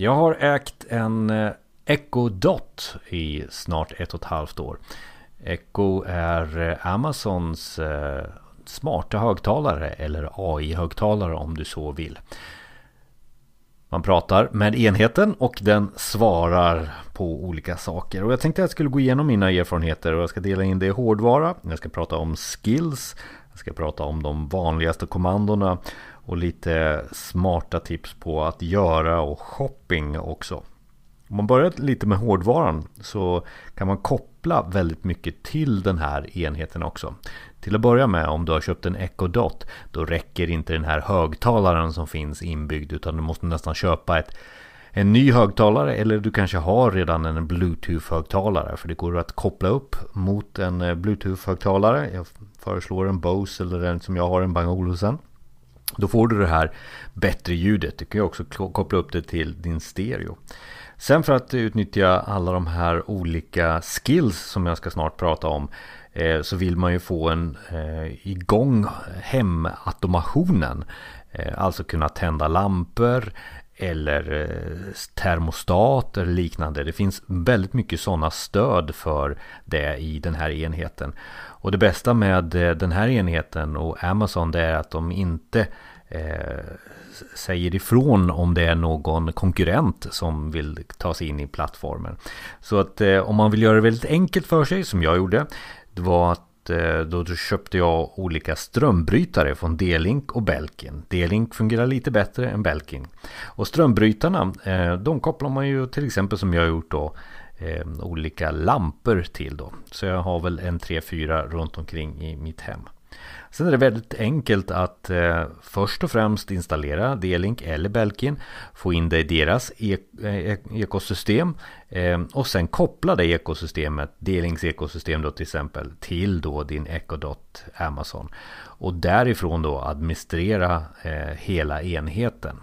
Jag har ägt en eh, Echo Dot i snart ett och ett halvt år. Echo är eh, Amazons eh, smarta högtalare eller AI-högtalare om du så vill. Man pratar med enheten och den svarar på olika saker. Och jag tänkte att jag skulle gå igenom mina erfarenheter och jag ska dela in det i hårdvara. Jag ska prata om skills. Jag ska prata om de vanligaste kommandona och lite smarta tips på att göra och shopping också. Om man börjar lite med hårdvaran så kan man koppla väldigt mycket till den här enheten också. Till att börja med om du har köpt en Echo Dot då räcker inte den här högtalaren som finns inbyggd utan du måste nästan köpa ett en ny högtalare eller du kanske har redan en Bluetooth-högtalare för det går att koppla upp mot en eh, Bluetooth-högtalare. Jag föreslår en Bose eller en som jag har, en Bang Olufsen. Då får du det här bättre ljudet. Du kan ju också koppla upp det till din stereo. Sen för att utnyttja alla de här olika skills som jag ska snart prata om eh, så vill man ju få en eh, igång hemautomationen. Eh, alltså kunna tända lampor eller eh, termostat eller liknande. Det finns väldigt mycket sådana stöd för det i den här enheten. Och det bästa med eh, den här enheten och Amazon det är att de inte eh, säger ifrån om det är någon konkurrent som vill ta sig in i plattformen. Så att eh, om man vill göra det väldigt enkelt för sig som jag gjorde. Det var att Eh, då köpte jag olika strömbrytare från D-Link och Belkin. D-Link fungerar lite bättre än Belkin. Och strömbrytarna, eh, de kopplar man ju till exempel som jag har gjort då eh, olika lampor till då. Så jag har väl en 3-4 runt omkring i mitt hem. Sen är det väldigt enkelt att eh, först och främst installera D-Link eller Belkin. Få in det i deras e e ekosystem. Eh, och sen koppla det ekosystemet, D-Links ekosystem då till exempel, till då din Ecodot Amazon. Och därifrån då administrera eh, hela enheten.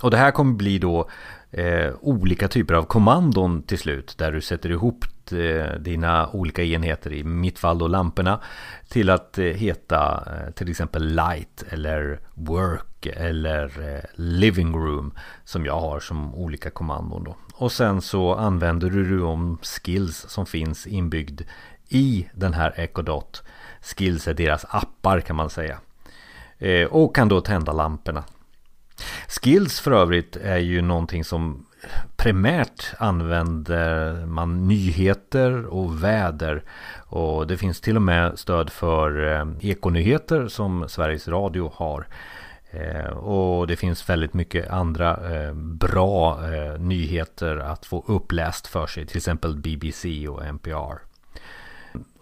Och det här kommer bli då eh, olika typer av kommandon till slut. Där du sätter ihop eh, dina olika enheter, i mitt fall då lamporna, till att eh, heta eh, till exempel light eller work eller living room som jag har som olika kommandon då. Och sen så använder du de skills som finns inbyggd i den här Ecodot. Skills är deras appar kan man säga. Och kan då tända lamporna. Skills för övrigt är ju någonting som primärt använder man nyheter och väder. Och det finns till och med stöd för eh, ekonyheter som Sveriges Radio har. Eh, och det finns väldigt mycket andra eh, bra nyheter att få uppläst för sig. Till exempel BBC och NPR.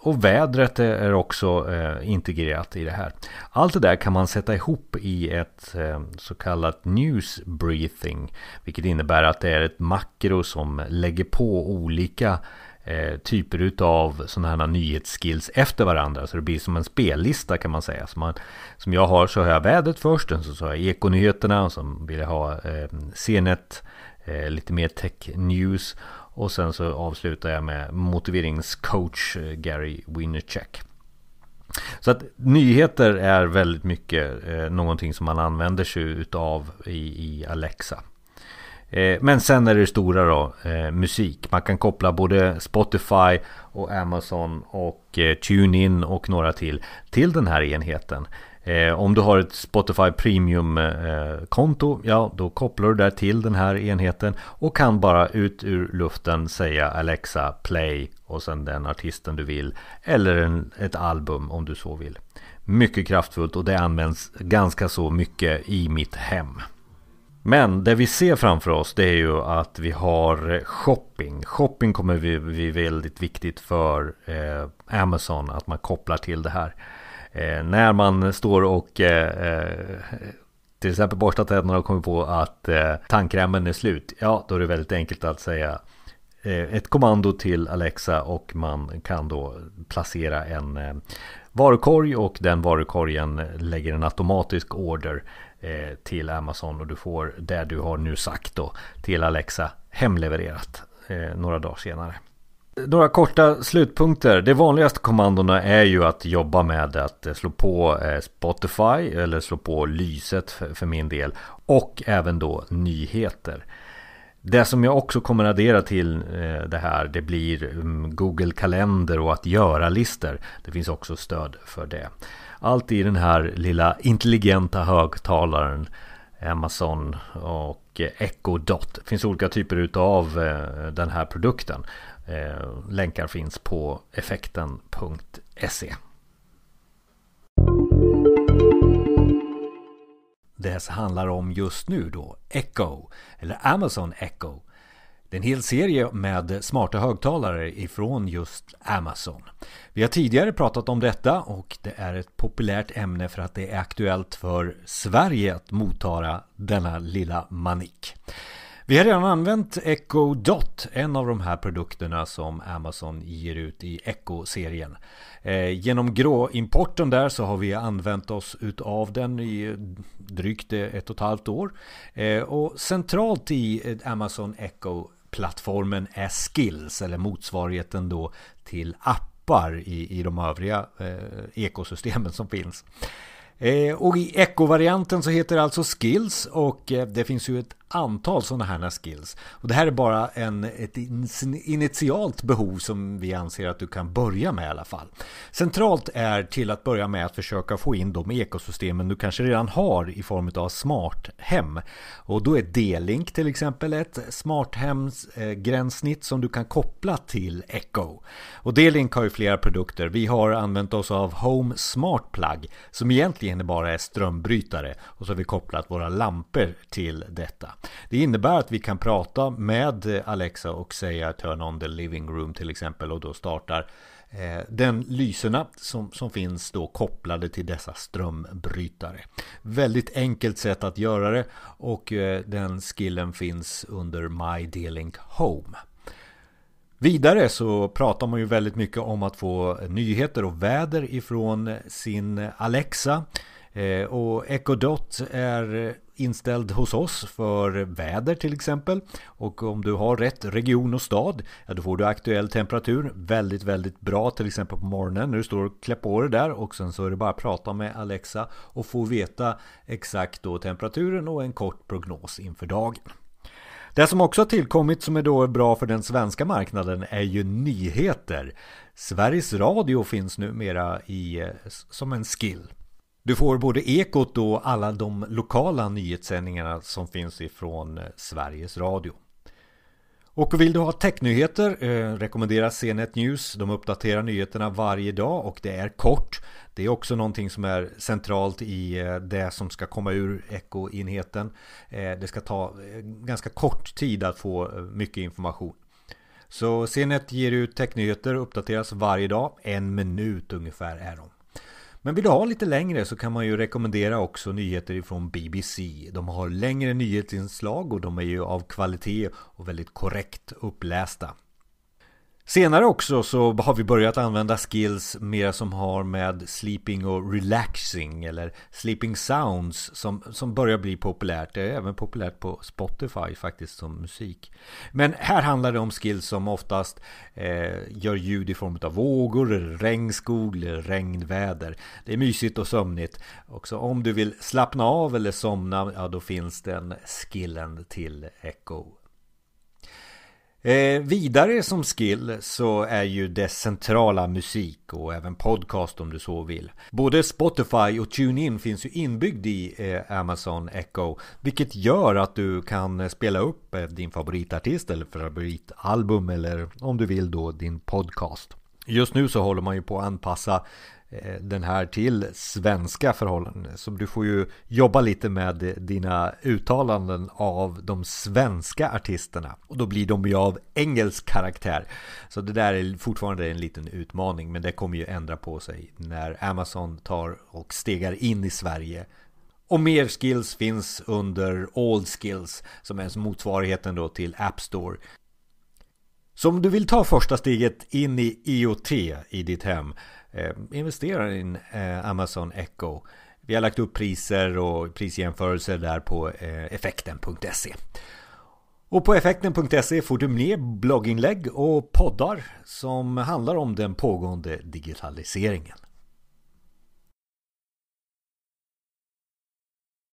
Och vädret är också eh, integrerat i det här. Allt det där kan man sätta ihop i ett eh, så kallat News-Breathing. Vilket innebär att det är ett makro som lägger på olika eh, typer utav sådana här nyhetsskills efter varandra. Så det blir som en spellista kan man säga. Man, som jag har så har jag vädret först, och så har jag ekonyheterna och så vill jag ha eh, CNET, eh, lite mer tech news. Och sen så avslutar jag med motiveringscoach eh, Gary Winnercheck. Så att nyheter är väldigt mycket eh, någonting som man använder sig utav i, i Alexa. Eh, men sen är det stora då, eh, musik. Man kan koppla både Spotify och Amazon och eh, TuneIn och några till till den här enheten. Eh, om du har ett Spotify Premium-konto, eh, ja då kopplar du där till den här enheten och kan bara ut ur luften säga Alexa Play och sen den artisten du vill eller en, ett album om du så vill. Mycket kraftfullt och det används ganska så mycket i mitt hem. Men det vi ser framför oss det är ju att vi har eh, shopping. Shopping kommer bli väldigt viktigt för eh, Amazon att man kopplar till det här. Eh, när man står och eh, eh, till exempel borstar tänderna och kommer på att eh, tandkrämen är slut. Ja, då är det väldigt enkelt att säga eh, ett kommando till Alexa och man kan då placera en eh, varukorg och den varukorgen lägger en automatisk order eh, till Amazon och du får det du har nu sagt då till Alexa hemlevererat eh, några dagar senare. Några korta slutpunkter. De vanligaste kommandona är ju att jobba med att eh, slå på eh, Spotify eller slå på lyset för min del. Och även då nyheter. Det som jag också kommer addera till eh, det här det blir mm, Google Kalender och att göra-listor. Det finns också stöd för det. Allt i den här lilla intelligenta högtalaren Amazon och Echo Dot. Det finns olika typer utav den här produkten. Eh, länkar finns på effekten.se. Det handlar om just nu då Echo eller Amazon Echo. Det är en hel serie med smarta högtalare ifrån just Amazon. Vi har tidigare pratat om detta och det är ett populärt ämne för att det är aktuellt för Sverige att mottara denna lilla manik. Vi har redan använt Echo Dot, en av de här produkterna som Amazon ger ut i Echo-serien. Eh, genom gråimporten där så har vi använt oss utav den i drygt ett och ett halvt år. Eh, och centralt i Amazon Echo-plattformen är Skills, eller motsvarigheten då till appar i, i de övriga eh, ekosystemen som finns. Eh, och i Echo-varianten så heter det alltså Skills och eh, det finns ju ett antal sådana här skills. Och det här är bara en, ett initialt behov som vi anser att du kan börja med i alla fall. Centralt är till att börja med att försöka få in de ekosystemen du kanske redan har i form av smarthem. Och då är D-Link till exempel ett smarthems eh, gränssnitt som du kan koppla till Echo. Och D-Link har ju flera produkter. Vi har använt oss av Home Smart Plug som egentligen bara är strömbrytare och så har vi kopplat våra lampor till detta. Det innebär att vi kan prata med Alexa och säga turn on the living room till exempel och då startar eh, den lyserna som, som finns då kopplade till dessa strömbrytare. Väldigt enkelt sätt att göra det och eh, den skillen finns under My D-Link Home. Vidare så pratar man ju väldigt mycket om att få nyheter och väder ifrån sin Alexa. Eh, och Echo Dot är inställd hos oss för väder till exempel. Och om du har rätt region och stad, ja då får du aktuell temperatur. Väldigt, väldigt bra till exempel på morgonen när du står och klär på dig där. Och sen så är det bara att prata med Alexa och få veta exakt då temperaturen och en kort prognos inför dagen. Det som också har tillkommit som är då bra för den svenska marknaden är ju nyheter. Sveriges Radio finns numera i, eh, som en skill. Du får både Ekot och alla de lokala nyhetssändningarna som finns ifrån eh, Sveriges Radio. Och vill du ha technyheter eh, rekommenderas CNET News. De uppdaterar nyheterna varje dag och det är kort. Det är också någonting som är centralt i eh, det som ska komma ur Echo-enheten. Eh, det ska ta eh, ganska kort tid att få eh, mycket information. Så CNET ger ut technyheter och uppdateras varje dag. En minut ungefär är de. Men vill du ha lite längre så kan man ju rekommendera också nyheter ifrån BBC. De har längre nyhetsinslag och de är ju av kvalitet och väldigt korrekt upplästa. Senare också så har vi börjat använda skills mer som har med sleeping och relaxing eller sleeping sounds som, som börjar bli populärt. Det är även populärt på Spotify faktiskt som musik. Men här handlar det om skills som oftast eh, gör ljud i form av vågor, regnskog eller regnväder. Det är mysigt och sömnigt. Också om du vill slappna av eller somna, ja då finns den skillen till Echo Eh, vidare som skill så är ju det centrala musik och även podcast om du så vill. Både Spotify och TuneIn finns ju inbyggd i eh, Amazon Echo vilket gör att du kan spela upp eh, din favoritartist eller favoritalbum eller om du vill då din podcast. Just nu så håller man ju på att anpassa Eh, den här till svenska förhållanden. Så du får ju jobba lite med dina uttalanden av de svenska artisterna. Och då blir de ju av engelsk karaktär. Så det där är fortfarande en liten utmaning. Men det kommer ju ändra på sig när Amazon tar och stegar in i Sverige och mer skills finns under All Skills som är motsvarigheten då till App Store. Så om du vill ta första steget in i IoT i ditt hem eh, investera i in eh, Amazon Echo. Vi har lagt upp priser och prisjämförelser där på eh, effekten.se. Och på effekten.se får du mer blogginlägg och poddar som handlar om den pågående digitaliseringen.